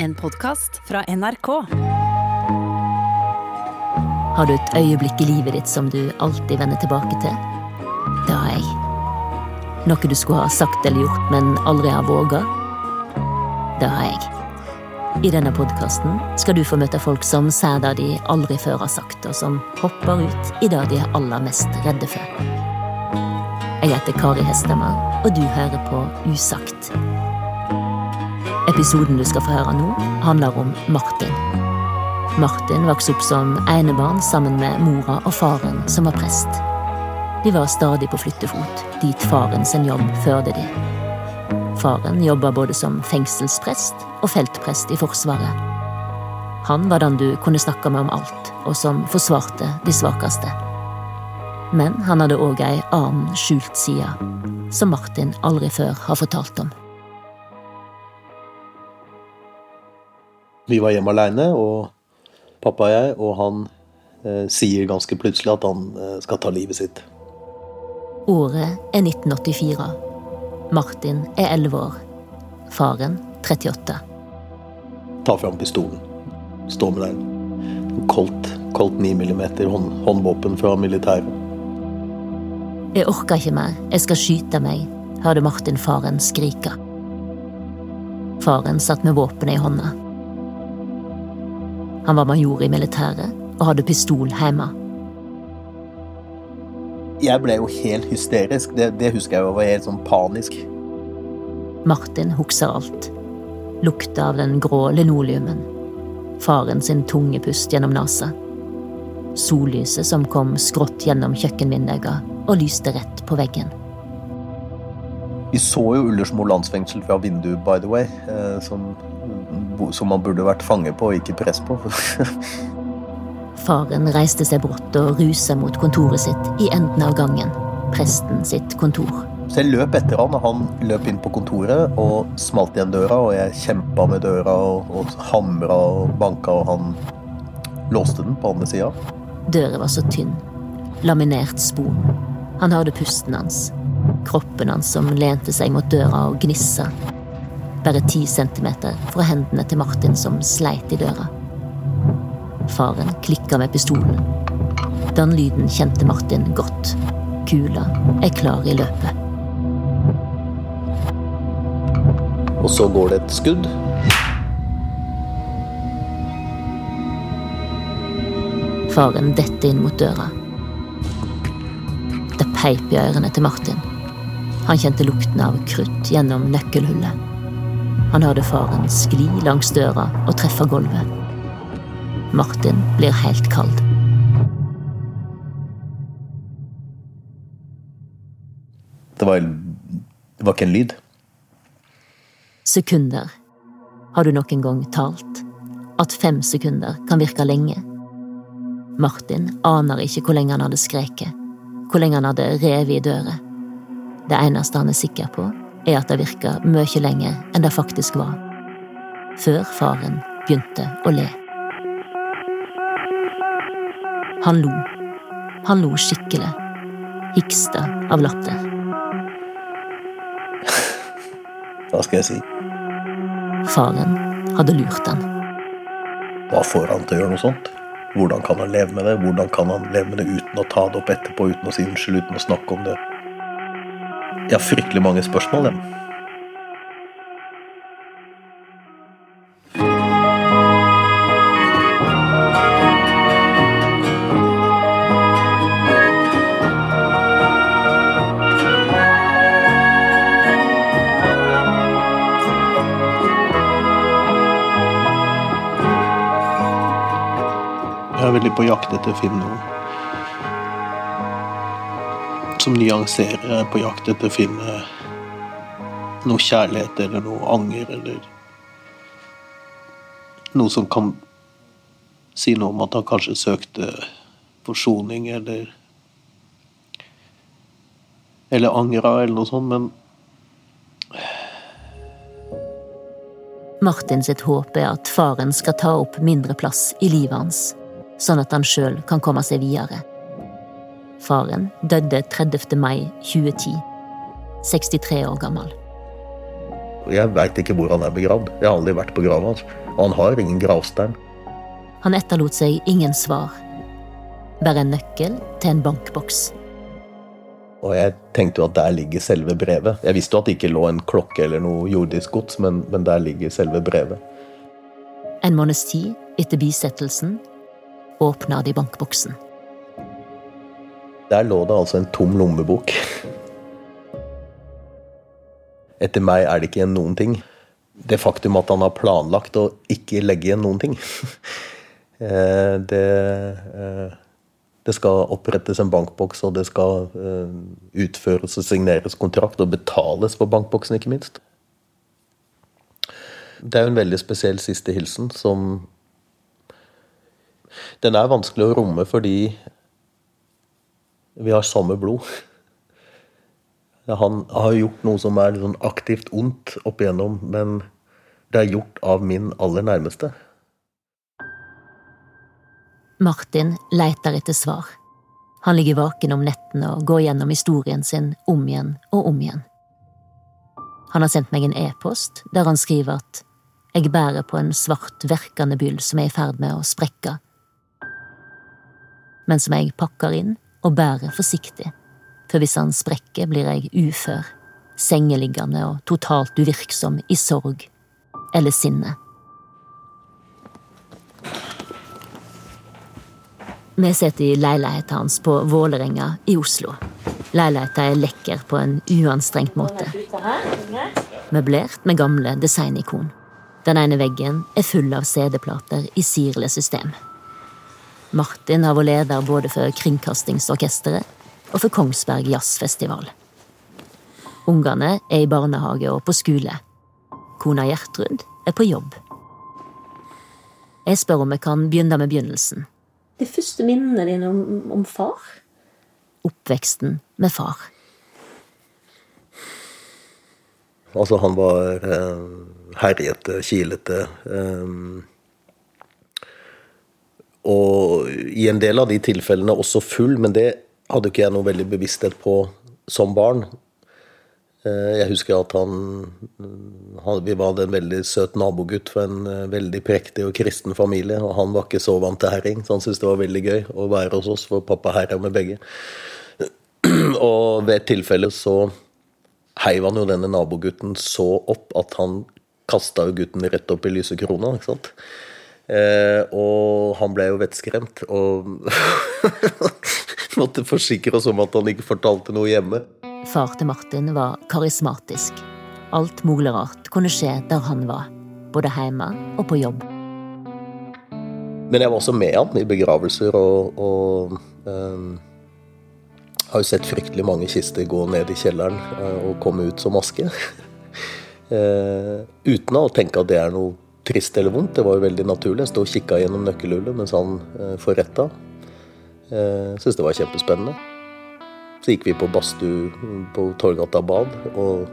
En podkast fra NRK. Har du et øyeblikk i livet ditt som du alltid vender tilbake til? Det har jeg. Noe du skulle ha sagt eller gjort, men aldri har våga? Det har jeg. I denne podkasten skal du få møte folk som sier det de aldri før har sagt, og som hopper ut i det de er aller mest redde for. Jeg heter Kari Hesthamar, og du hører på Usagt. Episoden du skal få høre nå, handler om Martin. Martin vokste opp som enebarn sammen med mora og faren, som var prest. De var stadig på flyttefot, dit faren sin jobb førte de. Faren jobba både som fengselsprest og feltprest i Forsvaret. Han var den du kunne snakke med om alt, og som forsvarte de svakeste. Men han hadde òg ei annen skjult side, som Martin aldri før har fortalt om. Vi var hjemme aleine, og pappa og jeg, og han eh, sier ganske plutselig at han eh, skal ta livet sitt. Året er 1984. Martin er 11 år. Faren 38. Ta fram pistolen. Stå med den. Kolt Colt 9 mm hånd, håndvåpen fra militæret. Jeg orker ikke mer, jeg skal skyte meg, hørte Martin faren skrike. Faren satt med våpenet i hånda. Han var major i militæret og hadde pistol hjemme. Jeg ble jo helt hysterisk. Det, det husker jeg jo var helt sånn panisk. Martin husker alt. Lukta av den grå linoleumen. Faren sin tunge pust gjennom nesa. Sollyset som kom skrått gjennom kjøkkenvinduet og lyste rett på veggen. Vi så jo Ullersmo landsfengsel fra vinduet, by the way, eh, som, som man burde vært fange på og ikke press på. Faren reiste seg brått og rusa mot kontoret sitt i enden av gangen. Presten sitt kontor. Så jeg løp etter han, og han løp inn på kontoret og smalt igjen døra. Og jeg kjempa med døra og, og hamra og banka, og han låste den på andre sida. Døra var så tynn. Laminert spon. Han hørte pusten hans. Kroppen hans som lente seg mot døra og gnissa. Bare ti centimeter fra hendene til Martin som sleit i døra. Faren klikka med pistolen. Den lyden kjente Martin godt. Kula er klar i løpet. Og så går det et skudd. Faren detter inn mot døra. Det peip i ørene til Martin. Han kjente lukten av krutt gjennom nøkkelhullet. Han hørte faren skli langs døra og treffe gulvet. Martin blir helt kald. Det var, det var ikke en lyd. Sekunder. Har du noen gang talt? At fem sekunder kan virke lenge? Martin aner ikke hvor lenge han hadde skreket, hvor lenge han hadde revet i dører. Det eneste han er sikker på, er at det virka mye lenger enn det faktisk var. Før faren begynte å le. Han lo. Han lo skikkelig. Hiksta av latter. Hva skal jeg si? Faren hadde lurt han. Hva får han til å gjøre noe sånt? Hvordan kan han leve med det? Hvordan kan han leve med det uten å ta det opp etterpå, uten å si unnskyld, uten å snakke om det? Jeg har fryktelig mange spørsmål. Jeg. Jeg er veldig på jakt etter å finne noe som nyanserer. Er på jakt etter å finne noe kjærlighet eller noe anger eller noe som kan si noe om at han kanskje søkte forsoning eller Eller angra, eller noe sånt, men Martin sitt håp er at faren skal ta opp mindre plass i livet hans, sånn at han sjøl kan komme seg videre. Faren døde 30. mai 2010, 63 år gammel. Jeg veit ikke hvor han er begravd. Jeg har aldri vært på grava hans. Og han har ingen gravstein. Han etterlot seg ingen svar. Bare en nøkkel til en bankboks. Og jeg tenkte jo at der ligger selve brevet. Jeg visste jo at det ikke lå en klokke eller noe jordisk gods, men, men der ligger selve brevet. En måneds tid etter bisettelsen åpna de bankboksen. Der lå det altså en tom lommebok. Etter meg er det ikke igjen noen ting. Det faktum at han har planlagt å ikke legge igjen noen ting, eh, det eh, Det skal opprettes en bankboks, og det skal eh, utføres og signeres kontrakt, og betales for bankboksen, ikke minst. Det er jo en veldig spesiell siste hilsen som Den er vanskelig å romme fordi vi har samme blod. Han har gjort noe som er sånn aktivt ondt opp igjennom, men det er gjort av min aller nærmeste. Martin leiter etter svar. Han ligger vaken om nettene og går gjennom historien sin om igjen og om igjen. Han har sendt meg en e-post der han skriver at jeg bærer på en svart, verkende byll som er i ferd med å sprekke, men som jeg pakker inn og bærer forsiktig for hvis han sprekker, blir jeg ufør, sengeliggende og totalt uvirksom i sorg eller sinne. Vi sitter i leiligheten hans på Vålerenga i Oslo. Leiligheten er lekker på en uanstrengt måte. Møblert med gamle designikon. Den ene veggen er full av CD-plater i Sirle-system. Martin har vært leder både for Kringkastingsorkesteret og for Kongsberg Jazzfestival. Ungene er i barnehage og på skole. Kona Gjertrud er på jobb. Jeg spør om jeg kan begynne med begynnelsen. De første minnene dine om, om far? Oppveksten med far. Altså, han var eh, herjete, kilete. Eh, og i en del av de tilfellene også full, men det hadde ikke jeg noe veldig bevissthet på som barn. Eh, jeg husker at han, Vi var en veldig søt nabogutt for en eh, veldig prektig og kristen familie. Og han var ikke så vant til herring, så han syntes det var veldig gøy å være hos oss, for pappa herja med begge. Og ved et tilfelle så heiv han jo denne nabogutten så opp at han kasta gutten rett opp i lysekrona. ikke sant? Eh, og han ble jo vettskremt og måtte forsikre oss om at han ikke fortalte noe hjemme. Far til Martin var karismatisk. Alt mulig rart kunne skje der han var, både hjemme og på jobb. Men jeg var også med han i begravelser og, og um, har jo sett fryktelig mange kister gå ned i kjelleren uh, og komme ut som aske. uh, uten å tenke at det er noe trist eller vondt. Det var jo veldig naturlig. Jeg sto og kikka gjennom nøkkelhullet mens han eh, forretta. Eh, Syntes det var kjempespennende. Så gikk vi på badstue på Torgata bad. Og,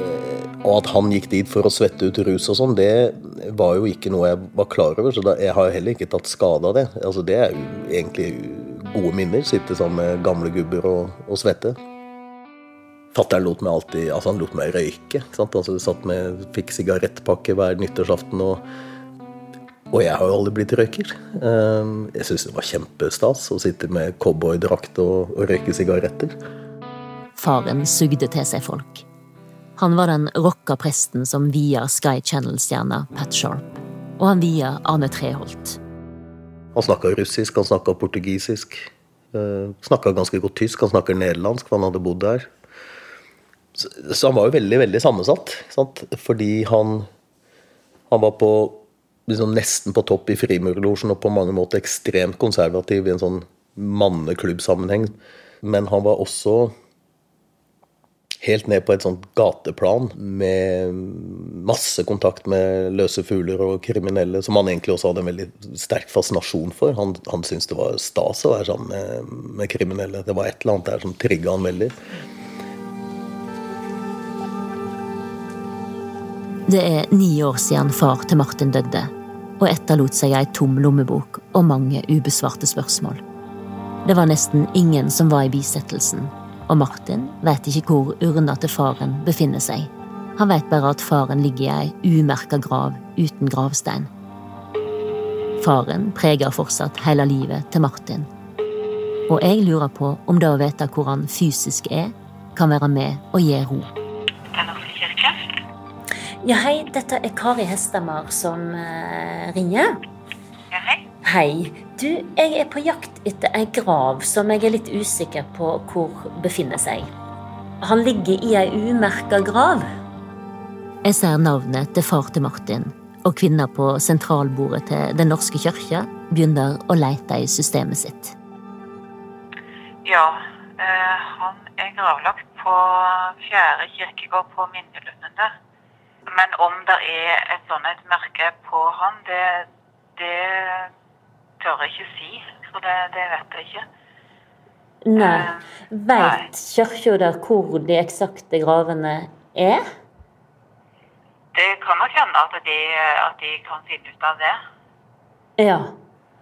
eh, og, at han gikk dit for å svette ut rus og sånn, det var jo ikke noe jeg var klar over. Så da, jeg har heller ikke tatt skade av det. Altså, det er jo egentlig gode minner. Sitte sammen med gamle gubber og, og svette. Fatter'n lot meg alltid altså han lot meg røyke. Altså, satt med, fikk sigarettpakke hver nyttårsaften. Og, og, jeg har jo aldri blitt røyker. Ehm, jeg syns det var kjempestas å sitte med cowboydrakt og, og røyke sigaretter. Faren sugde til seg folk. Han var den rocka presten som via Sky Channel-stjerna Pat Sharp. Og han via Arne Treholt. Han snakka russisk, han snakka portugisisk. Uh, snakka ganske godt tysk, han snakker nederlandsk, for han hadde bodd der. Så han var jo veldig, veldig sammensatt. Sant? Fordi han, han var på, liksom nesten på topp i Frimurlosjen og på mange måter ekstremt konservativ i en sånn manneklubbsammenheng. Men han var også helt ned på et sånt gateplan med masse kontakt med løse fugler og kriminelle, som han egentlig også hadde en veldig sterk fascinasjon for. Han, han syntes det var stas å være sammen med, med kriminelle. Det var et eller annet der som trigga han veldig. Det er ni år siden far til Martin døde, og etterlot seg ei tom lommebok og mange ubesvarte spørsmål. Det var nesten ingen som var i bisettelsen, og Martin vet ikke hvor urna til faren befinner seg. Han vet bare at faren ligger i ei umerka grav uten gravstein. Faren preger fortsatt hele livet til Martin. Og jeg lurer på om det å vite hvor han fysisk er, kan være med og gi ro. Ja, hei, dette er Kari Hestemar som eh, ringer. Ja, hei. Hei. Du, jeg er på jakt etter ei grav som jeg er litt usikker på hvor befinner seg. Han ligger i ei umerka grav. Jeg ser navnet til far til Martin, og kvinna på sentralbordet til Den norske kirke begynner å leite i systemet sitt. Ja, eh, han er gravlagt på fjerde kirkegård på Minnelunden Men om det er et sånt et merke på han, det, det tør jeg ikke si. For det, det vet jeg ikke. Nei. Uh, Veit kirka der hvor de eksakte gravene er? Det kan nok hende at de, at de kan finne ut av det. Ja.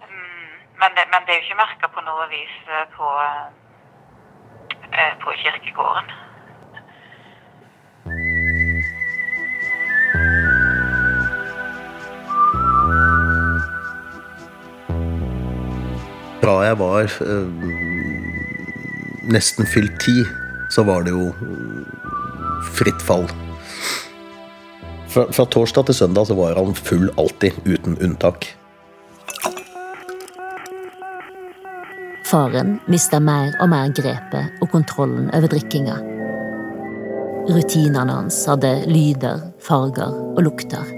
Mm, Men det, men det er jo ikke merka på noe vis eh, på, eh, på kirkegården. Fra jeg var eh, nesten fylt ti, så var det jo fritt fall. Fra, fra torsdag til søndag så var han full alltid, uten unntak. Faren mista mer og mer grepet og kontrollen over drikkinga. Rutinene hans hadde lyder, farger og lukter.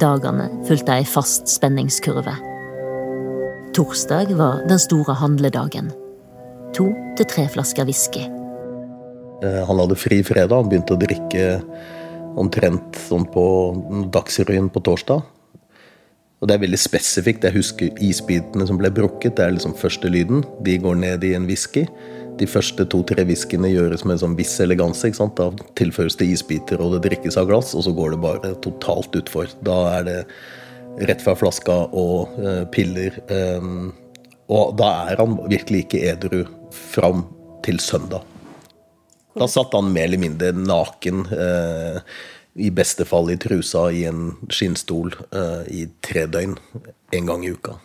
Dagene fulgte ei fast spenningskurve. Torsdag var den store handledagen. To til tre flasker whisky. Eh, Han hadde fri fredag, han begynte å drikke omtrent sånn på Dagsrevyen på torsdag. Og det er veldig spesifikt. Jeg husker isbitene som ble brukket. Det er liksom første lyden. De går ned i en whisky. De første to-tre whiskyene gjøres med sånn viss eleganse. ikke sant? Da tilføres det isbiter, og det drikkes av glass, og så går det bare totalt utfor. Da er det rett fra flaska og eh, piller. eh, og da er han virkelig ikke edru fram til søndag. Da satt han mer eller mindre naken, eh, i beste fall i trusa, i en skinnstol eh, i tre døgn en gang i uka.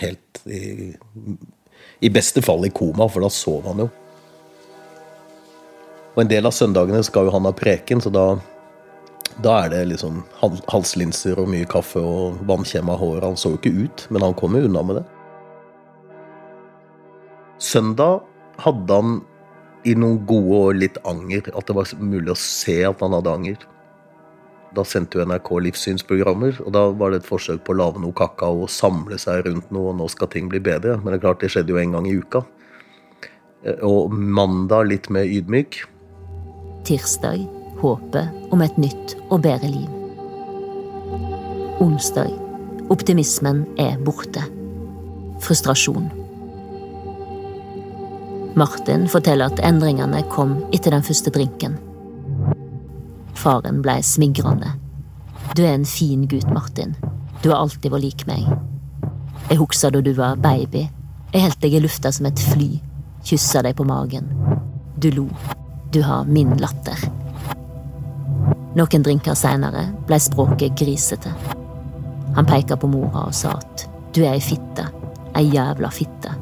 Helt i, I beste fall i koma, for da sov han jo. Og en del av søndagene skal jo han ha preken, så da, da er det liksom halslinser og mye kaffe og vannkjem av hår. Han så jo ikke ut, men han kom jo unna med det. Søndag hadde han i noen gode og litt anger. At det var mulig å se at han hadde anger. Da sendte jo NRK livssynsprogrammer, og da var det et forsøk på å lage noe kakao og samle seg rundt noe, og nå skal ting bli bedre. Men det er klart, det skjedde jo en gang i uka. Eh, Og mandag litt mer ydmyk. Tirsdag håpet om et nytt og bedre liv. Onsdag optimismen er borte. Frustrasjon. Martin forteller at endringene kom etter den første drinken. Faren blei smigrende. Du er en fin gutt, Martin. Du har alltid vært lik meg. Jeg husker da du var baby. Jeg holdt deg i lufta som et fly. Kyssa deg på magen. Du lo. Du har min latter. Noen drinker seinere blei språket grisete. Han peika på mora og sa at du er ei fitte. Ei jævla fitte.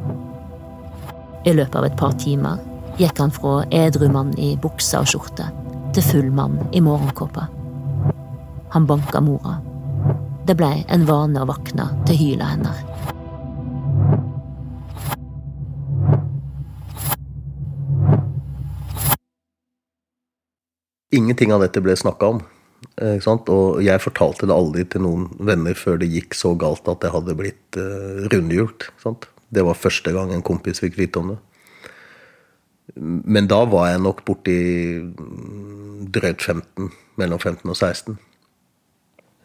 I løpet av et par timer gikk han fra edru mann i buksa og skjorte til full mann i morgenkåpa. Han banka mora. Det blei en vane å våkne til hylet hennes. Ingenting av dette ble snakka om. eh? Og jeg fortalte det aldri til noen venner før det gikk så galt at det hadde blitt uh, rundhjult. sant? Det var første gang en kompis fikk vite om det. Men da var jeg nok borti mm, drøyt 15, mellom 15 og 16.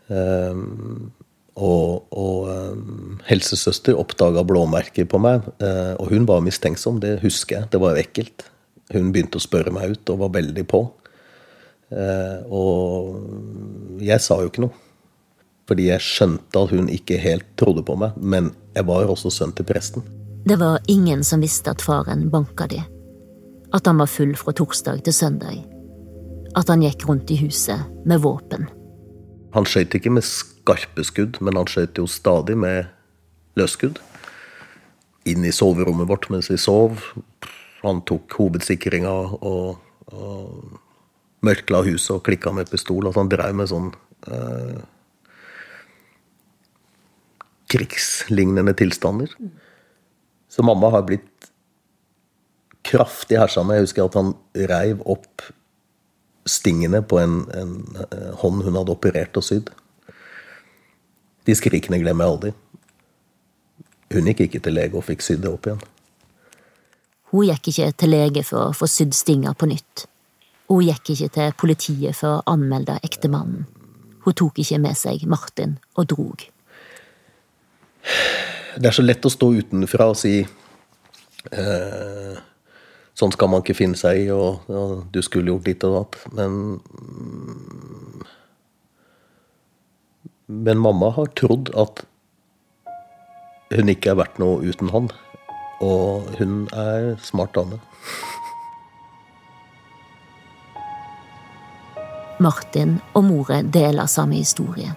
Um, og og um, helsesøster oppdaga blåmerker på meg, uh, og hun var mistenksom. Det husker jeg. Det var ekkelt. Hun begynte å spørre meg ut og var veldig på. Eh, og jeg sa jo ikke noe. Fordi jeg skjønte at hun ikke helt trodde på meg. Men jeg var også sønn til presten. Det var ingen som visste at faren banka de. At han var full fra torsdag til søndag. at han gikk rundt i huset med våpen. Han skøyt ikke med skarpe skudd, men han skøyt jo stadig med løsskudd. Inn i soverommet vårt mens vi sov. Han tok hovedsikringa og, og mørkla huset og klikka med pistol. At han drev med sånn eh, krigslignende tilstander. Så mamma har blitt kraftig hersa med. Jeg husker at han reiv opp stingene på en, en, eh, hånd hun hadde operert og sydd. De skrikene glemmer jeg aldri. Hun gikk ikke til lege og fikk sydd det opp igjen. Hun gikk ikke til lege for å få sydd stinga på nytt. Hun gikk ikke til politiet for å anmelde ektemannen. Hun tok ikke med seg Martin og drog. Det er så lett å stå utenfra og si eh, Sånn skal man ikke finne seg i, og, og du skulle gjort ditt og datt. Men Men mamma har trodd at hun ikke er verdt noe uten han. Og hun er smart dame. Martin og moren deler samme historie.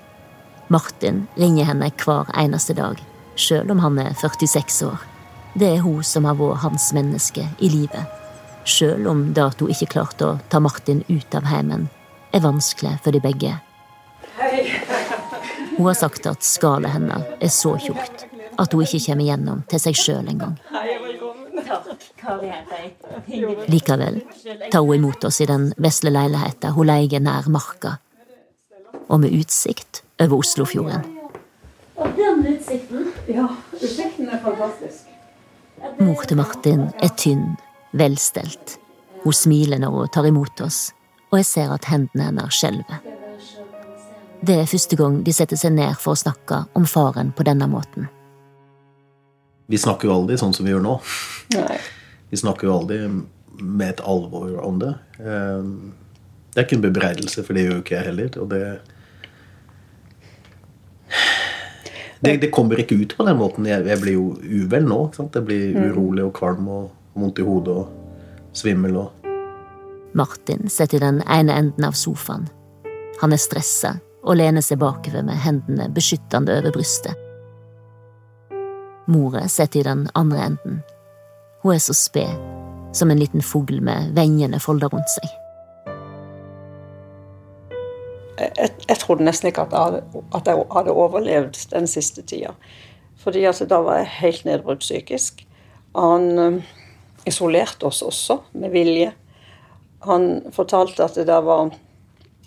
Martin ringer henne hver eneste dag, sjøl om han er 46 år. Det er hun som har vært hans menneske i livet. Sjøl om det at hun ikke klarte å ta Martin ut av heimen, er vanskelig for de begge. Hun har sagt at skallet hennes er så tjukt at hun ikke kommer gjennom til seg sjøl engang. Likevel tar hun imot oss i den vesle leiligheten hun leier nær Marka, og med utsikt over Oslofjorden. Og den utsikten Ja, utsikten er fantastisk. Mor til Martin er tynn, velstelt. Hun smiler når hun tar imot oss, og jeg ser at hendene hennes skjelver. Det er første gang de setter seg ned for å snakke om faren på denne måten. Vi snakker jo aldri sånn som vi gjør nå. Nei. Vi snakker jo aldri med et alvor om det. Eh, Det er ikke en bebreidelse, for det gjør jo ikke jeg heller. Og det det, det kommer ikke ut på den måten. Jeg, jeg blir jo uvel nå. Jeg blir urolig og kvalm og vondt i hodet og svimmel og Martin sitter i den ene enden av sofaen. Han er stressa og lener seg bakover med hendene beskyttende over brystet. Mora sitter i den andre enden. Hun er så sped, som en liten fugl med vengene folda rundt seg. Jeg, jeg trodde nesten ikke at jeg, hadde, at jeg hadde overlevd den siste tida. Fordi altså, da var jeg helt nedbrutt psykisk. Han eh, isolerte oss også, med vilje. Han fortalte at det var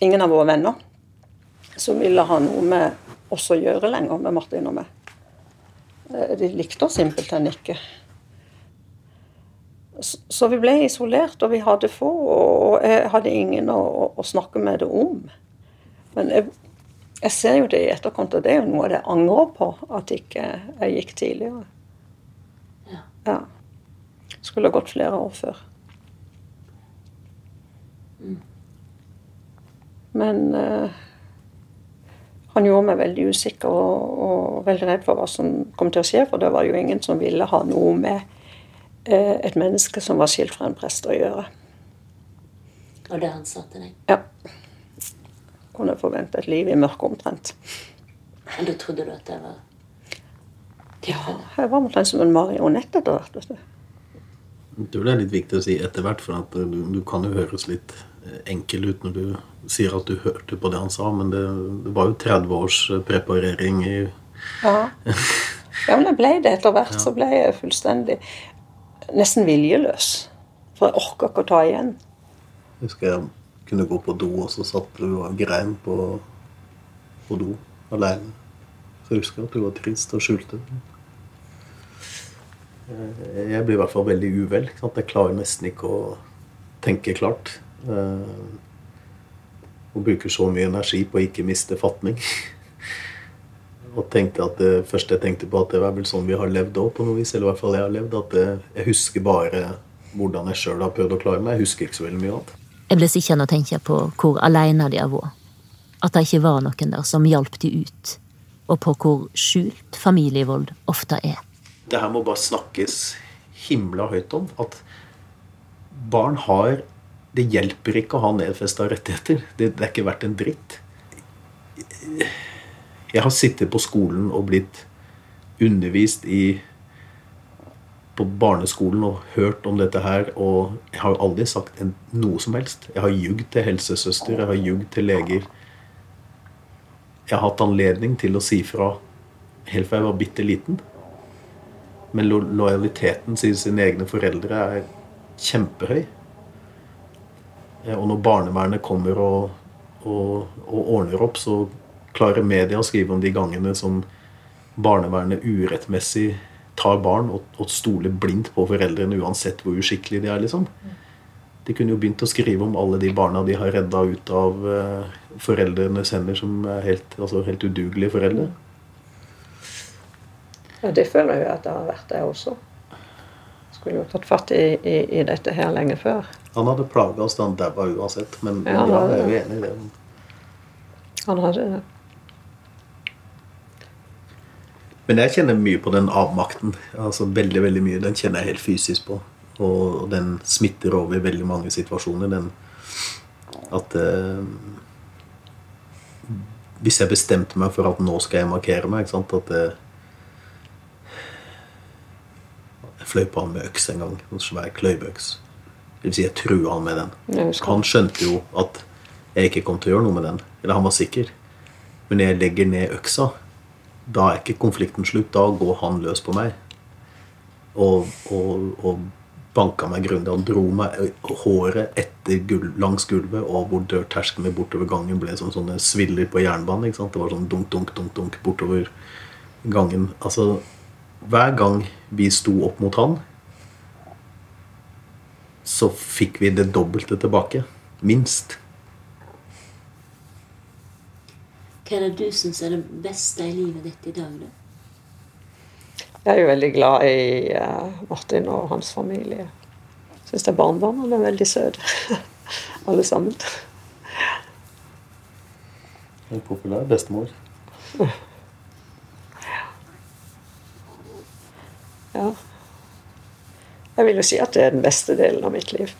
ingen av våre venner som ville ha noe med oss å gjøre lenger, med Martin og meg. Eh, De likte oss simpelthen ikke. Så- vi ble isolert, og vi hadde få, og jeg hadde ingen å, å, snakke med det om. Men jeg, jeg ser jo det i etterkant, og det er jo noe jeg angrer på, at ikke jeg gikk tidligere. Ja. Skulle gått flere år før. Men eh, han gjorde meg veldig usikker og, og veldig redd for hva som kom til å skje, for det var jo ingen som ville ha noe med et menneske som var skilt fra en prest å gjøre. Og det han sa til deg. Ja. Kunne forvente et liv i mørket omtrent. Men da trodde du at det var Ja, jeg var omtrent som en marionett etter hvert. vet du. Jeg tror det er litt viktig å si etter hvert, for at du, du kan jo høres litt eh, enkel ut når du sier at du hørte på det han sa, men det, det var jo 30 års eh, preparering i Ja. ja, men det ble det etter hvert. Så ble jeg fullstendig nesten viljeløs. For jeg orka ikke å ta igjen. Jeg husker jeg kunne gå på do, og så satt du og grein på, på do aleine. Så jeg husker at du var trist og skjulte. Eh, Jeg blir i hvert fall veldig uvel. Jeg klarer nesten ikke å tenke klart. Eh, Og bruker så mye energi på å ikke miste fatning. Og tenkte at det første jeg tenkte på, at det var vel sånn vi har levd òg, på noe vis. Eller i hvert fall jeg har levd. At det, jeg husker bare hvordan jeg sjøl har prøvd å klare meg. Jeg husker ikke så veldig mye annet. Jeg ble sittende og tenke på hvor aleine de har vært. At det ikke var noen der som hjalp de ut. Og på hvor skjult familievold ofte er. Det her må bare snakkes himla høyt om. At barn har det hjelper ikke å ha nedfesta rettigheter. Det, det er ikke verdt en dritt. Jeg har sittet på skolen og blitt undervist i på barneskolen og hørt om dette her, og jeg har jo aldri sagt en, noe som helst. Jeg har ljugd til helsesøster, jeg har ljugd til leger. Jeg har hatt anledning til å si fra helt fra jeg var bitte liten. Men lo lojaliteten til sine egne foreldre er kjempehøy. Og når barnevernet kommer og, og, og, ordner opp, så klarer media å skrive om de gangene som barnevernet urettmessig tar barn og, og stoler blindt på foreldrene uansett hvor uskikkelige de er. liksom. De kunne jo begynt å skrive om alle de barna de har redda ut av uh, foreldrenes hender, som er helt, altså helt udugelige foreldre. Ja, Det føler jeg at det har vært, det også. Skulle jo tatt fatt i, i, i dette her lenge før. Han hadde plaga oss da han daua uansett, men ja, ja, jeg er jo enig i det. Han hadde det. Men jeg kjenner mye på den avmakten. altså Veldig, veldig mye. Den kjenner jeg helt fysisk på. Og den smitter over i veldig mange situasjoner. Den at eh, Hvis jeg bestemte meg for at nå skal jeg markere meg ikke sant, at eh, Jeg fløy på han med øks en gang. En svær kløyveøks. Det vil si, jeg trua han med den. Han skjønte jo at jeg ikke kom til å gjøre noe med den. Eller han var sikker. Men når jeg legger ned øksa, da er ikke konflikten slutt. Da går han løs på meg. Og, og, og banka meg grundig. Han dro meg håret etter gulv, langs gulvet, og hvor dørterskelen bortover gangen ble som sånne sviller på jernbanen. ikke sant? Det var sånn dunk, dunk, dunk, dunk bortover gangen. Altså, hver gang vi sto opp mot han, så fikk vi det dobbelte tilbake. Minst. Hva er det du syns er det beste i livet ditt i dag, da? Jeg er jo veldig glad i uh, Martin og hans familie. Syns det er barnebarna er veldig søte. Alle sammen. En populær bestemor. Ja. Jeg vil jo si at det er den beste delen av mitt liv.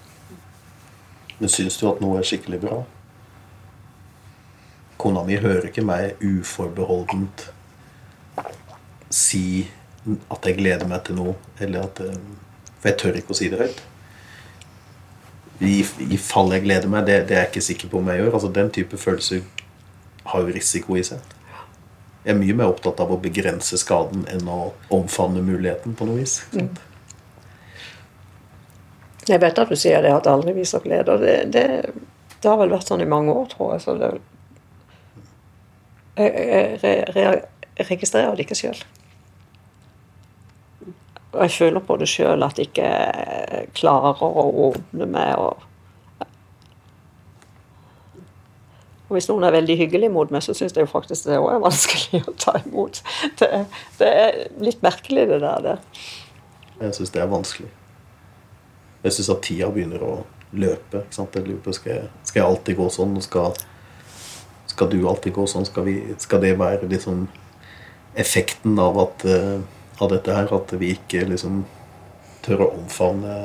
Men syns du at noe er skikkelig bra? Kona mi hører ikke meg uforbeholdent si at jeg gleder meg til noe, eller at eh, For jeg tør ikke å si det høyt. I, i fall jeg gleder meg, det, det, er jeg ikke sikker på om jeg gjør. Altså Den type følelser har jo risiko i seg. Jeg er mye mer opptatt av å begrense skaden enn å omfavne muligheten på noe vis. Mm. Jeg vet at du sier det at aldri viser glede. og det, det, det, har vel vært sånn i mange år, tror jeg. så det jeg, registrerer det ikke sjøl. Og jeg føler på det sjøl at jeg ikke klarer å åpne meg. Og, og hvis noen er veldig hyggelig mot meg, så syns jeg faktisk det òg er vanskelig å ta imot. Det, det, er litt merkelig, det der. Det. Jeg syns det er vanskelig. Jeg syns at tida begynner å løpe. Ikke sant? Jeg lurer på, skal, jeg, skal jeg alltid gå sånn? og skal skal du alltid gå sånn? Skal, vi, skal det være liksom effekten av, at, uh, av, dette her? At vi ikke liksom tør å omfavne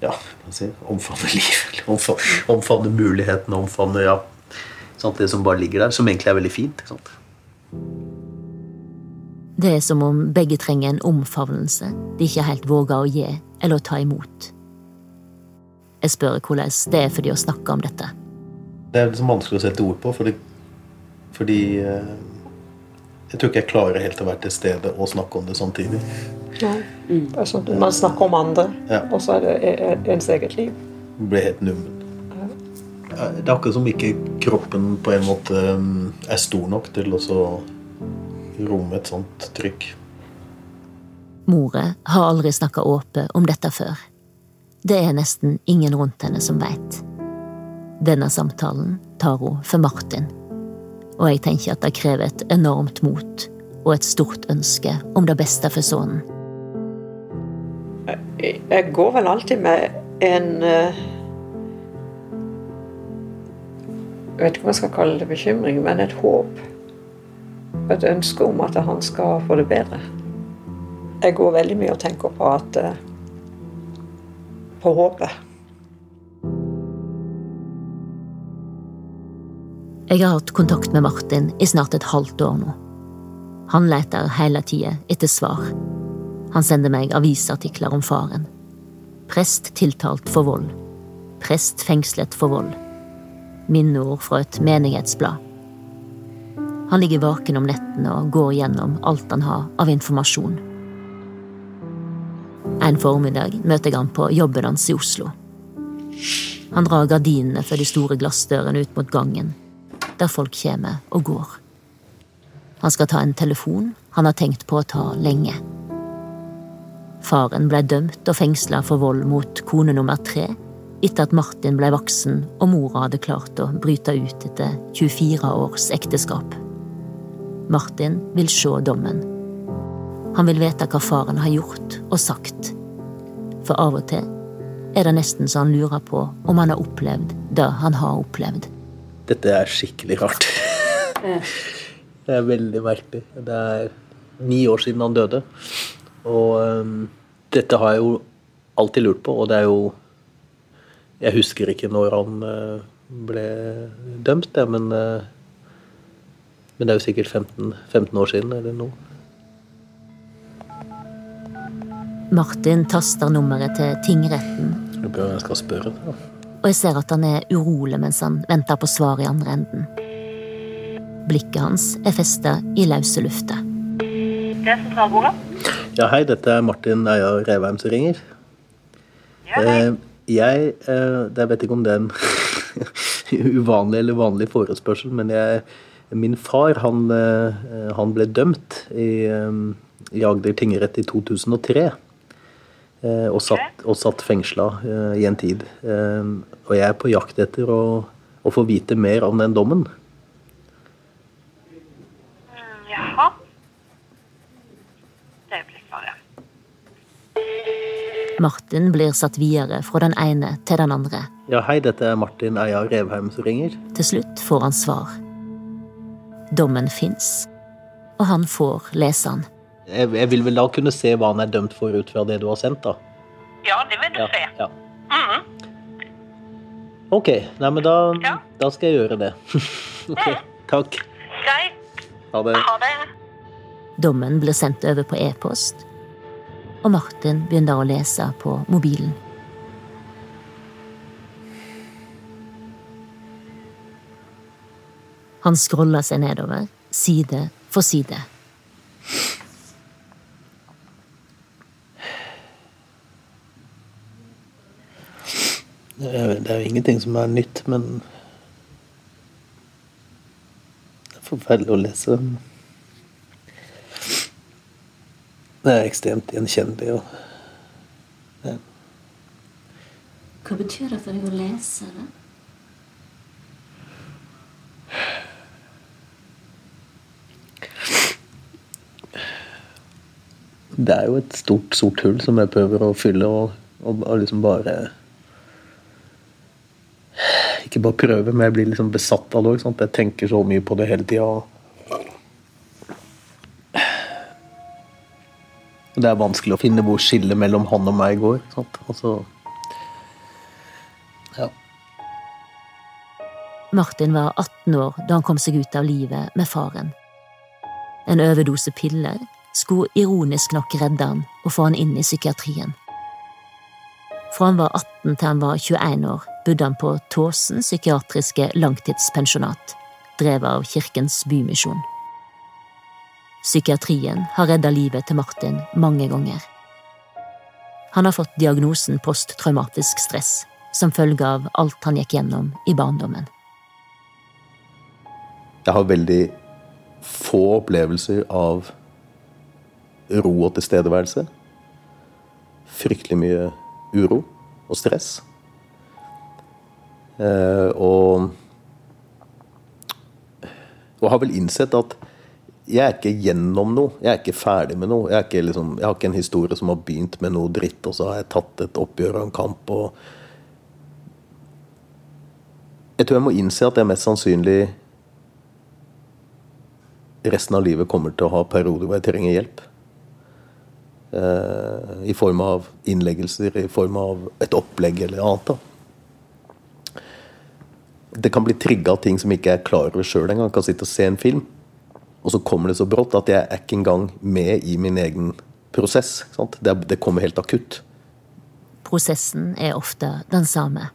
Ja, si Omfavne liv. Omfavne, omfavne mulighetene. Omfavne ja, sant? det som bare ligger der. Som egentlig er veldig fint. Sant? Det er som om begge trenger en omfavnelse de ikke helt våger å gi eller å ta imot. Jeg spør hvordan det er for de å snakke om dette. Det er liksom vanskelig å sette ord på, fordi, fordi eh, jeg tror ikke jeg klarer helt å være til stede og snakke om det samtidig. Ja. Mm. Altså, man snakker om andre, ja. og så er det e, e, ens eget liv. Blir helt nummen. Det er akkurat som ikke kroppen på en måte mm, er stor nok til å romme et sånt trykk. More har aldri snakka åpent om dette før. Det er nesten ingen rundt henne som veit. Denne samtalen tar hun for Martin, og jeg tenker at det krever et enormt mot og et stort ønske om det beste for sønnen. Jeg går vel alltid med en eh, Jeg vet ikke om jeg skal kalle det bekymring, men et håp. Et ønske om at han skal få det bedre. Jeg går veldig mye og tenker på at eh, på håpet. Jeg har hatt kontakt med Martin i snart et halvt år nå. Han leter hele tida etter svar. Han sender meg avisartikler om faren. Prest tiltalt for vold. Prest fengslet for vold. Minneord fra et menighetsblad. Han ligger vaken om nettene og går gjennom alt han har av informasjon. En formiddag møter jeg han på jobben hans i Oslo. Han drar gardinene for de store glassdørene ut mot gangen, der folk kommer og går. Han skal ta en telefon han har tenkt på å ta lenge. Faren ble dømt og fengsla for vold mot kone nummer tre etter at Martin ble voksen og mora hadde klart å bryte ut etter 24 års ekteskap. Martin vil se dommen. Han vil vite hva faren har gjort og sagt. For av og til er det nesten så han lurer på om han har opplevd det han har opplevd. Dette er skikkelig rart. det er veldig merkelig. Det er ni år siden han døde. Og um, dette har jeg jo alltid lurt på, og det er jo Jeg husker ikke når han uh, ble dømt, det, men uh, Men det er jo sikkert 15, 15 år siden eller noe. Martin taster nummeret til tingretten, Jeg jeg skal spørre. Da. Og jeg ser at han er urolig mens han venter på svar i andre enden. Blikket hans er festa i løse lufta. Det er sentralbordet. Ja, hei, dette er Martin Eia Reveim som ringer. Ja, hei. Eh, jeg eh, Jeg vet ikke om det er en uvanlig eller vanlig forespørsel, men jeg, min far han, eh, han ble dømt i, i Agder tingrett i 2003. eh, Og satt, og satt fengsla eh, i en tid. Eh, Og jeg er på jakt etter å, å få vite mer om den dommen. Mm, Jaha. Det blir svaret. Martin blir satt videre fra den ene til den andre. Ja, hei, dette er Martin Eia Revheim som ringer. Til slutt får han svar. Dommen fins, og han får lese den. Jeg, jeg vil vel da kunne se hva han er dømt for ut fra det du har sendt, da. Ja, det vil du Ja, se. ja. Mhm. Ok, nei, men da, Ja. da skal jeg gjøre det. ok, takk. Greit. Ha det. Ha det. Dommen blir sendt over på e-post, og Martin begynner å lese på mobilen. Han scroller seg nedover, side for side. Det er det er jo ingenting som er nytt, men Det er forferdelig å lese. Det er ekstremt gjenkjennelig. Og Hva betyr det for deg å lese det? det er jo et stort, sort hull som jeg prøver å fylle, og, og, og liksom bare Ikke bare prøve, men jeg blir liksom besatt av det òg. Jeg tenker så mye på det hele tida. Det er vanskelig å finne hvor skillet mellom han og meg går. Sant? Altså, ja. Martin var 18 år da han kom seg ut av livet med faren. En overdose piller skulle ironisk nok redde han og få han inn i psykiatrien. Fra han var 18 til han var 21 år, bodde han på Tåsen psykiatriske langtidspensjonat, drevet av Kirkens Bymisjon. Psykiatrien har redda livet til Martin mange ganger. Han har fått diagnosen posttraumatisk stress som følge av alt han gikk gjennom i barndommen. Jeg har veldig få opplevelser av ro og tilstedeværelse. Fryktelig mye uro og stress. Eh, og Og har vel innsett at jeg er ikke gjennom noe. Jeg er ikke ferdig med noe. Jeg, liksom, jeg har ikke en historie som har begynt med noe dritt, og så har jeg tatt et oppgjør og en kamp. og Jeg tror jeg må innse at jeg mest sannsynlig resten av livet kommer til å ha perioder hvor jeg trenger hjelp. Eh, I form av innleggelser, i form av et opplegg eller annet. da. Det kan bli trigga av ting som ikke er klar over sjøl engang. Kan sitte og se en film, og så kommer det så brått at jeg er ikke engang med i min egen prosess. Det, det, kommer helt akutt. Prosessen er ofte den samme.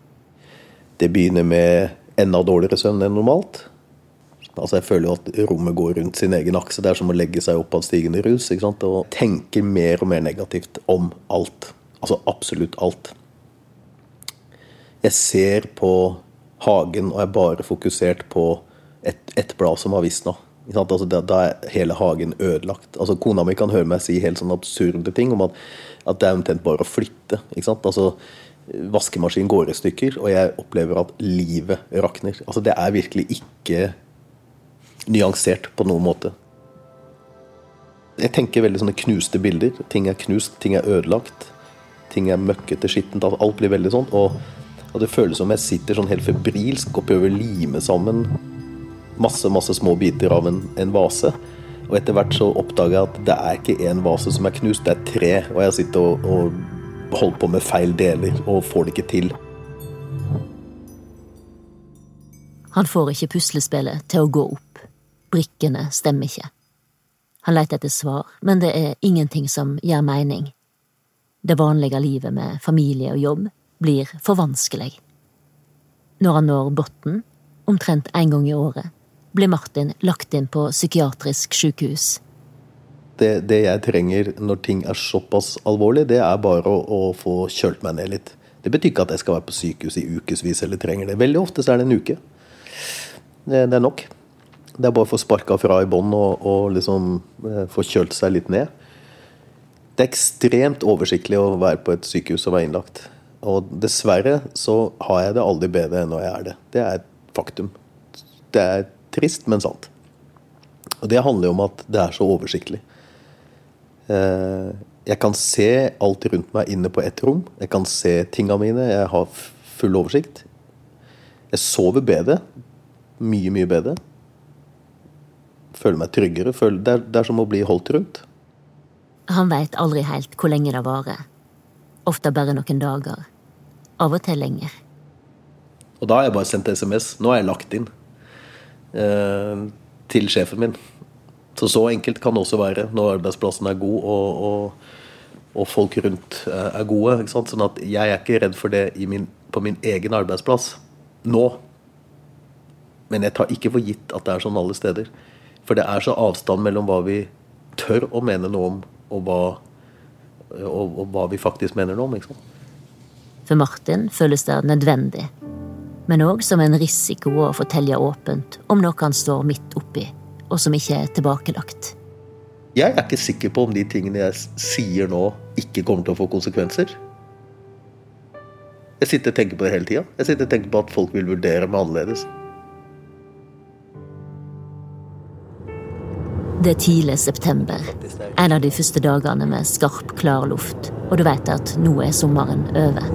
Det begynner med enda dårligere søvn enn normalt. Altså Jeg føler jo at rommet går rundt sin egen akse. Det er som å legge seg opp av stigende rus. Og tenke mer og mer negativt om alt. Altså absolutt alt. Jeg ser på hagen og er bare fokusert på ett et blad som har visna. Altså, da, da, er hele hagen ødelagt. Altså, kona mi kan høre meg si helt sånn absurde ting om at, at det er omtrent bare å flytte. Ikke? Altså, Vaskemaskinen går i stykker, og jeg opplever at livet rakner. Altså, det er virkelig ikke nyansert på noen måte. Jeg tenker veldig sånne knuste bilder. Ting er knust, ting er ødelagt. Ting er møkkete, skittent. Alt blir veldig sånn. Og, og det føles som jeg sitter sånn helt febrilsk og prøver å lime sammen masse masse små biter av en, en vase. Og etter hvert så oppdager jeg at det er ikke én vase som er knust, det er tre. Og jeg sitter og, og holder på med feil deler og får det ikke til. Han får ikke puslespillet til å gå opp. Brikkene stemmer ikke. Han leter etter svar, men det er ingenting som gir mening. Det vanlige livet med familie og jobb blir for vanskelig. Når han når bunnen, omtrent en gang i året, blir Martin lagt inn på psykiatrisk sykehus. Det, det, jeg trenger når ting er såpass alvorlig, det er bare å, å, få kjølt meg ned litt. Det betyr ikke at jeg skal være på sykehus i ukevis eller trenger det. Veldig ofte så er det en uke. Det, det er nok. Det er bare å få sparka fra i bånn og, og, liksom eh, få kjølt seg litt ned. Det er ekstremt oversiktlig å være på et sykehus og være innlagt. Og dessverre så har jeg det aldri bedre enn når jeg er det. Det er et faktum. Det er Trist, men sant. Og det handler jo om at det er så oversiktlig. Eh, jeg kan se alt rundt meg inne på ett rom. Jeg kan se tinga mine. Jeg har full oversikt. Jeg sover bedre. Mye, mye bedre. Føler meg tryggere. det, er, som å bli holdt rundt. Han veit aldri helt hvor lenge det varer. Ofte bare noen dager. Av og til lenger. Og da har jeg bare sendt SMS. Nå har jeg lagt inn. Eh, til sjefen min. Så så enkelt kan det også være når arbeidsplassen er god og, og, og folk rundt eh, er gode. Sånn at jeg er ikke redd for det min, på min egen arbeidsplass nå. Men jeg tar ikke for gitt at det er sånn alle steder. For det er så avstand mellom hva vi tør å mene noe om, og hva, og, og hva vi faktisk mener noe om. For Martin føles det nødvendig men òg som en risiko å fortelle åpent om noe han står midt oppi, og som ikke er tilbakelagt. Jeg er ikke sikker på om de tingene jeg sier nå, ikke kommer til å få konsekvenser. Jeg sitter og tenker på det hele tida. Jeg sitter og tenker på at folk vil vurdere meg annerledes. Det er tidlig september, en av de første dagene med skarp, klar luft, og du vet at nå er sommeren over.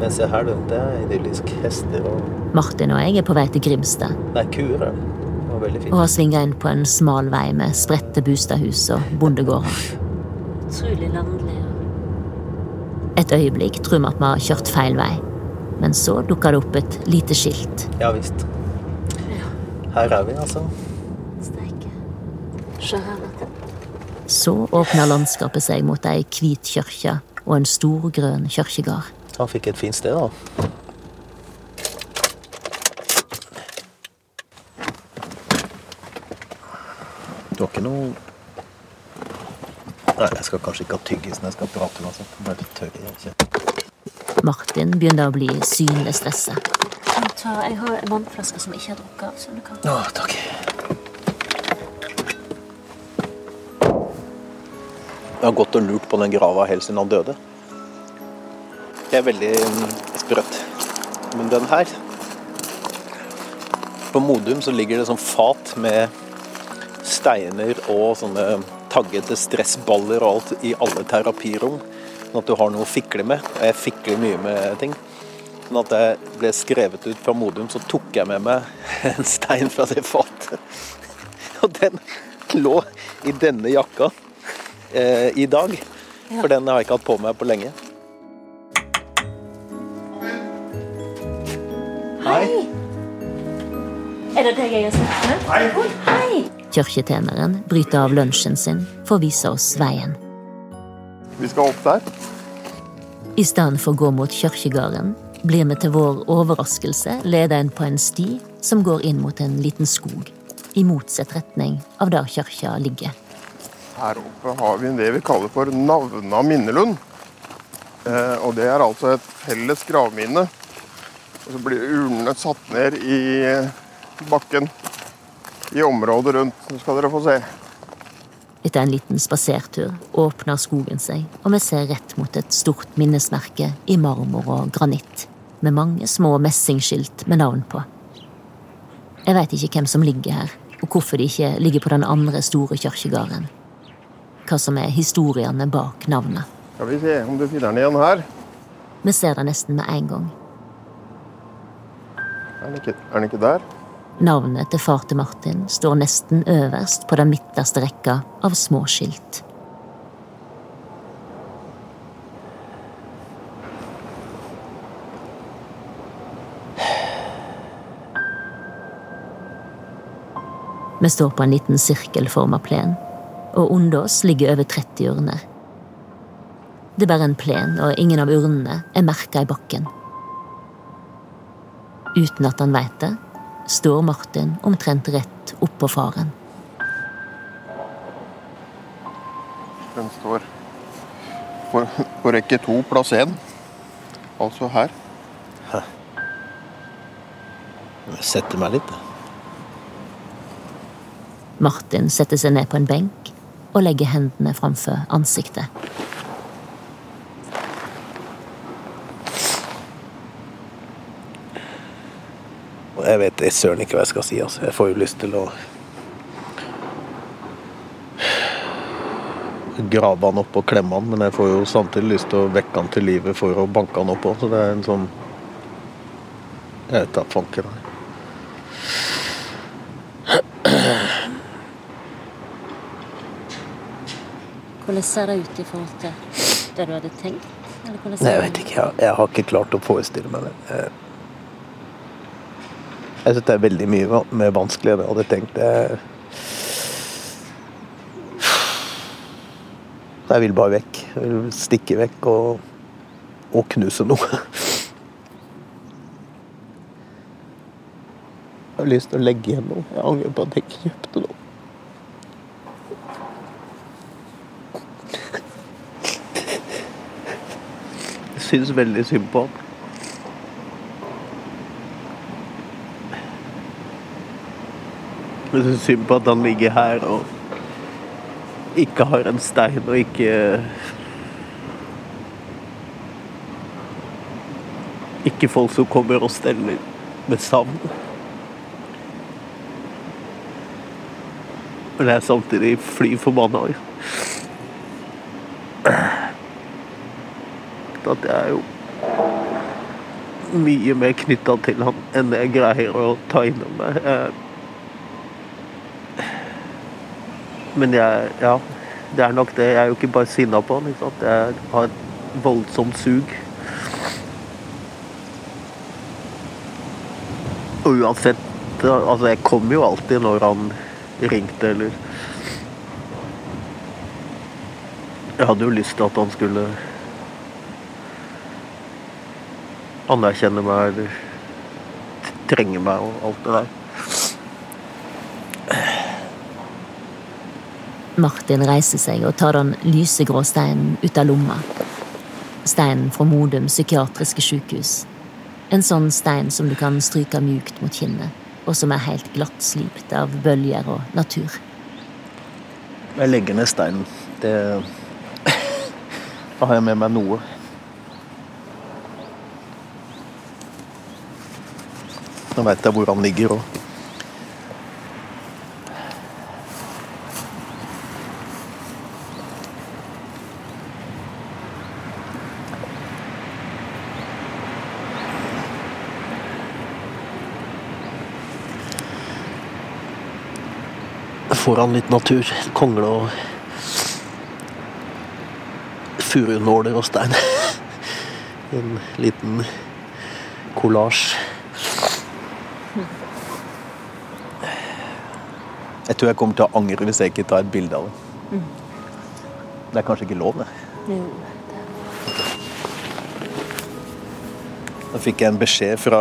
Men se her, det er idyllisk. Hester og Martin og jeg er på vei til Grimstad. Nei, kuer. Det veldig fint. Og har svinga inn på en smal vei med spredte bostadhus og bondegårder. Utrolig landlig. Et øyeblikk tror vi at vi har kjørt feil vei, men så dukker det opp et lite skilt. Ja visst. Her er vi, altså. Så åpner landskapet seg mot ei hvit kirke og en stor, grønn kirkegård. Han fikk et fint sted, da. Du har ikke noe Nei, jeg skal kanskje ikke ha tyggisen. jeg skal prate uansett. Bare litt tørr i kjeften. Martin begynner å bli synlig stressa. Jeg har en vannflaske som ikke har drukket av. så du kan... Å, takk. Jeg har gått og lurt på den grava helt siden han døde. Det er veldig mm, sprøtt. Men den her På Modum så ligger det sånn fat med steiner og sånne taggete stressballer og alt i alle terapirom. Sånn at du har noe å fikle med. Og jeg fikler mye med ting. Sånn at jeg ble skrevet ut fra Modum, så tok jeg med meg en stein fra det fatet. Og den lå i denne jakka eh, i dag. For den har jeg ikke hatt på meg på lenge. Hei. Er det deg jeg har snakket med? Hei. Hei. Kirketjeneren bryter av lunsjen sin for å vise oss veien. Vi skal opp der. I stedet for å gå mot kirkegården blir vi til vår overraskelse ledet inn på en sti som går inn mot en liten skog, i motsatt retning av der kirka ligger. Her oppe har vi det vi kaller for Navna minnelund. Eh, og det er altså et felles gravminne. Og så blir urnene satt ned i bakken i området rundt. Nå skal dere få se. Etter en liten spasertur åpner skogen seg, og vi ser rett mot et stort minnesmerke i marmor og granitt, med mange små messingskilt med navn på. Jeg veit ikke hvem som ligger her, og hvorfor de ikke ligger på den andre store kirkegården. Hva som er historiene bak navnet. Skal vi se om du finner den igjen her. Vi ser det nesten med en gang. Er den ikke, er den ikke der? Navnet til far til Martin står nesten øverst på den midterste rekka av små skilt. Vi står på en liten sirkelforma plen, og under oss ligger over 30 urner. Det er bare en plen, og ingen av urnene er merka i bakken. Uten at han veit det, står Martin omtrent rett oppå faren. Den står på, på rekke to, plass én. Altså her. Jeg setter meg litt. Martin setter seg ned på en benk og legger hendene framfor ansiktet. Jeg vet jeg søren ikke hva jeg skal si. altså. Jeg får jo lyst til å grave han opp og klemme han, men jeg får jo samtidig lyst til å vekke han til live for å banke han opp òg. Så det er en sånn Jeg vet da fanken. Hvordan ser det ut i forhold til det du hadde tenkt? Nei, jeg vet ikke. Jeg, jeg har ikke klart å forestille meg det. Jeg, jeg syns det er veldig mye mer vanskelig enn jeg hadde tenkt. Jeg, jeg vil bare vekk. Jeg vil stikke vekk og, og knuse noe. Jeg har lyst til å legge igjen noe. Jeg angrer på at jeg ikke kjøpte noe. Syns veldig synd på han. Jeg syns synd på at han ligger her og ikke har en stein og ikke Ikke folk som kommer og steller med savn. Men jeg er samtidig fly forbanna. At jeg er jo mye mer knytta til han enn jeg greier å ta innom meg. Men jeg Ja, det er nok det. Jeg er jo ikke bare sinna på han. Ikke sant? Jeg har et voldsomt sug. Og uansett Altså, jeg kom jo alltid når han ringte, eller Jeg hadde jo lyst til at han skulle anerkjenne meg eller trenger meg og alt det der. Martin reiser seg og tar den lysegrå steinen ut av lomma. Steinen fra Modum psykiatriske sykehus. En sånn stein som du kan stryke mjukt mot kinnet, og som er helt glattslipt av bølger og natur. Jeg legger ned steinen. Det Da har jeg med meg noe. Nå veit jeg hvor han ligger òg. Foran litt natur. Kongle og furunåler og stein. En liten kollasj. Jeg tror jeg kommer til å angre hvis jeg ikke tar et bilde av det. Det er kanskje ikke lov, det. Da fikk jeg en beskjed fra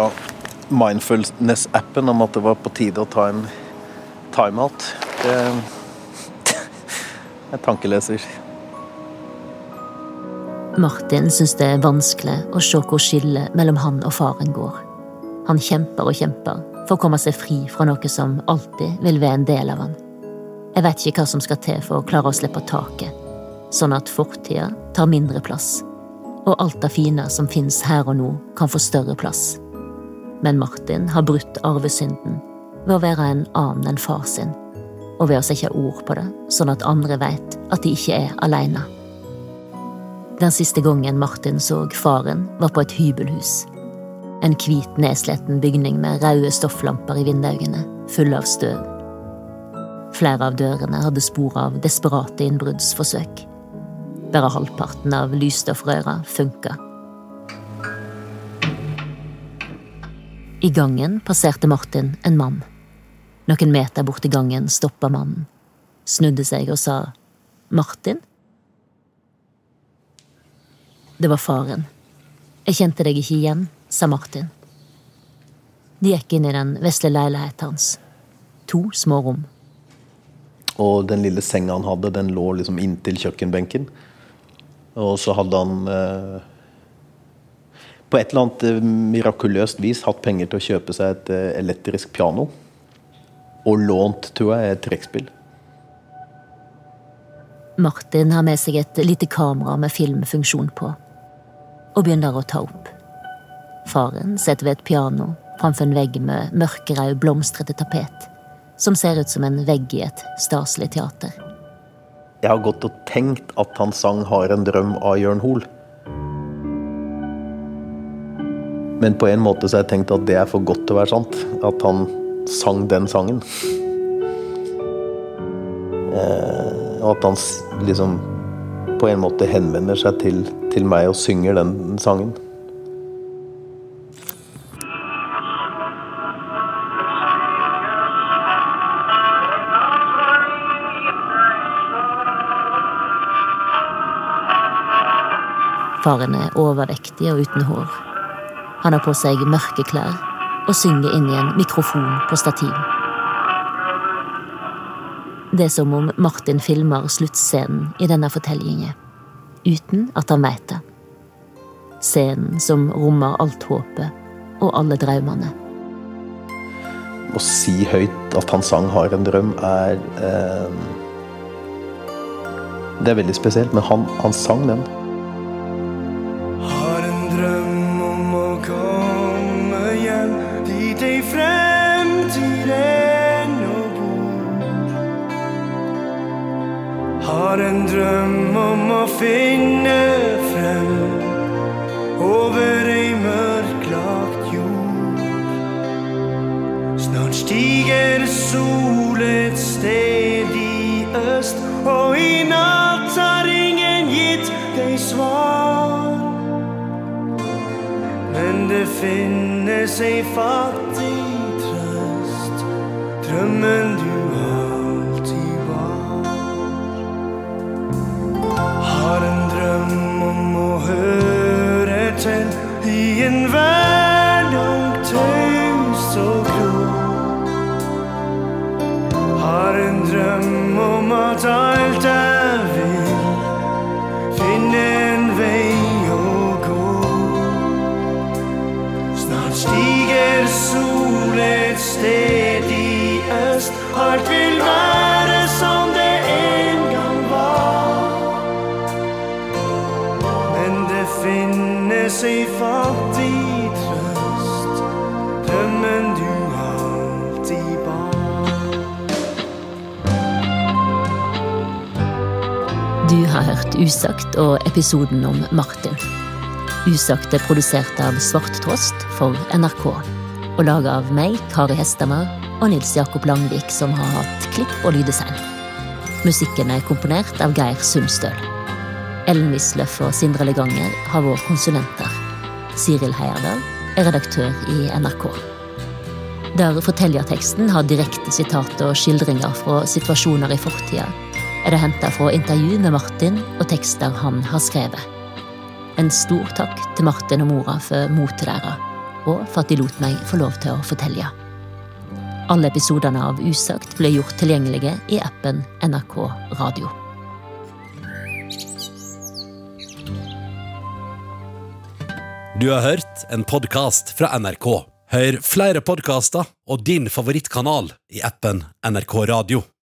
Mindfulness-appen om at det var på tide å ta en timeout. Det er tankeleser. Martin syns det er vanskelig å se hvor skillet mellom han og faren går. Han kjemper og kjemper for å komme seg fri fra noe som alltid vil være en del av han. Jeg vet ikke hva som skal til for å klare å slippe taket, sånn at fortida tar mindre plass, og alt det fine som fins her og nå, kan få større plass. Men Martin har brutt arvesynden ved å være en annen enn far sin, og ved å sette ord på det, sånn at andre vet at de ikke er aleine. Den siste gangen Martin så faren, var på et hybelhus. En hvit, nedsliten bygning med røde stofflamper i vinduene, fulle av støv. Flere av dørene hadde spor av desperate innbruddsforsøk. Bare halvparten av lysstoffrøra funka. I gangen passerte Martin en mann. Noen meter borti gangen stoppa mannen, snudde seg og sa Martin? Det var faren. Jeg kjente deg ikke igjen, sa Martin. De gikk inn i den vesle leiligheten hans. To små rom. Og den lille senga han hadde, den lå liksom inntil kjøkkenbenken. Og så hadde han eh, på et eller annet eh, mirakuløst vis hatt penger til å kjøpe seg et eh, elektrisk piano. Og lånt, tror jeg, et trekkspill. Martin har med seg et lite kamera med filmfunksjon på, og begynner å ta opp. Faren sitter ved et piano framfor en vegg med mørkerød, blomstrete tapet, som ser ut som en vegg i et staselig teater. Jeg har gått og tenkt at han sang 'Har en drøm' av Jørn Hoel. Men på en måte så har jeg tenkt at det er for godt til å være sant. At han sang den sangen. Eh, og at han liksom på en måte henvender seg til, til meg og synger den sangen. Faren er overvektig og uten hår. Han har på seg mørke klær og synger inn i en mikrofon på stativ. Det er som om Martin filmer sluttscenen i denne fortellingen, uten at han veit det. Scenen som rommer alt håpet og alle drømmene. Å si høyt at han sang 'Har en drøm', er eh, Det er veldig spesielt, men han, han sang den. Har en drøm om å finne frem over ei mørklagt jord. Snart stiger sol et sted i øst, og i natt har ingen gitt deg svar. Men det finnes ei fattig trøst, drømmen i episoden om Martin. Usagt er produsert av Svart Trost for NRK, og laga av meg, Kari Hestemar, og Nils Jakob Langvik, som har hatt klipp og lyddesign. Musikken er komponert av Geir Sundstøl. Ellen Wisløff og Sindre Leganger har vært konsulenter. Siril Heierdal er redaktør i NRK. Der fortellerteksten har direkte sitater og skildringer fra situasjoner i fortida, er det henta fra intervju med Martin og tekster han har skrevet. En stor takk til Martin og mora for motet og for at de lot meg få lov til å fortelle. Alle episodene av Usagt ble gjort tilgjengelige i appen NRK Radio. Du har hørt en podkast fra NRK. Hør flere podkaster og din favorittkanal i appen NRK Radio.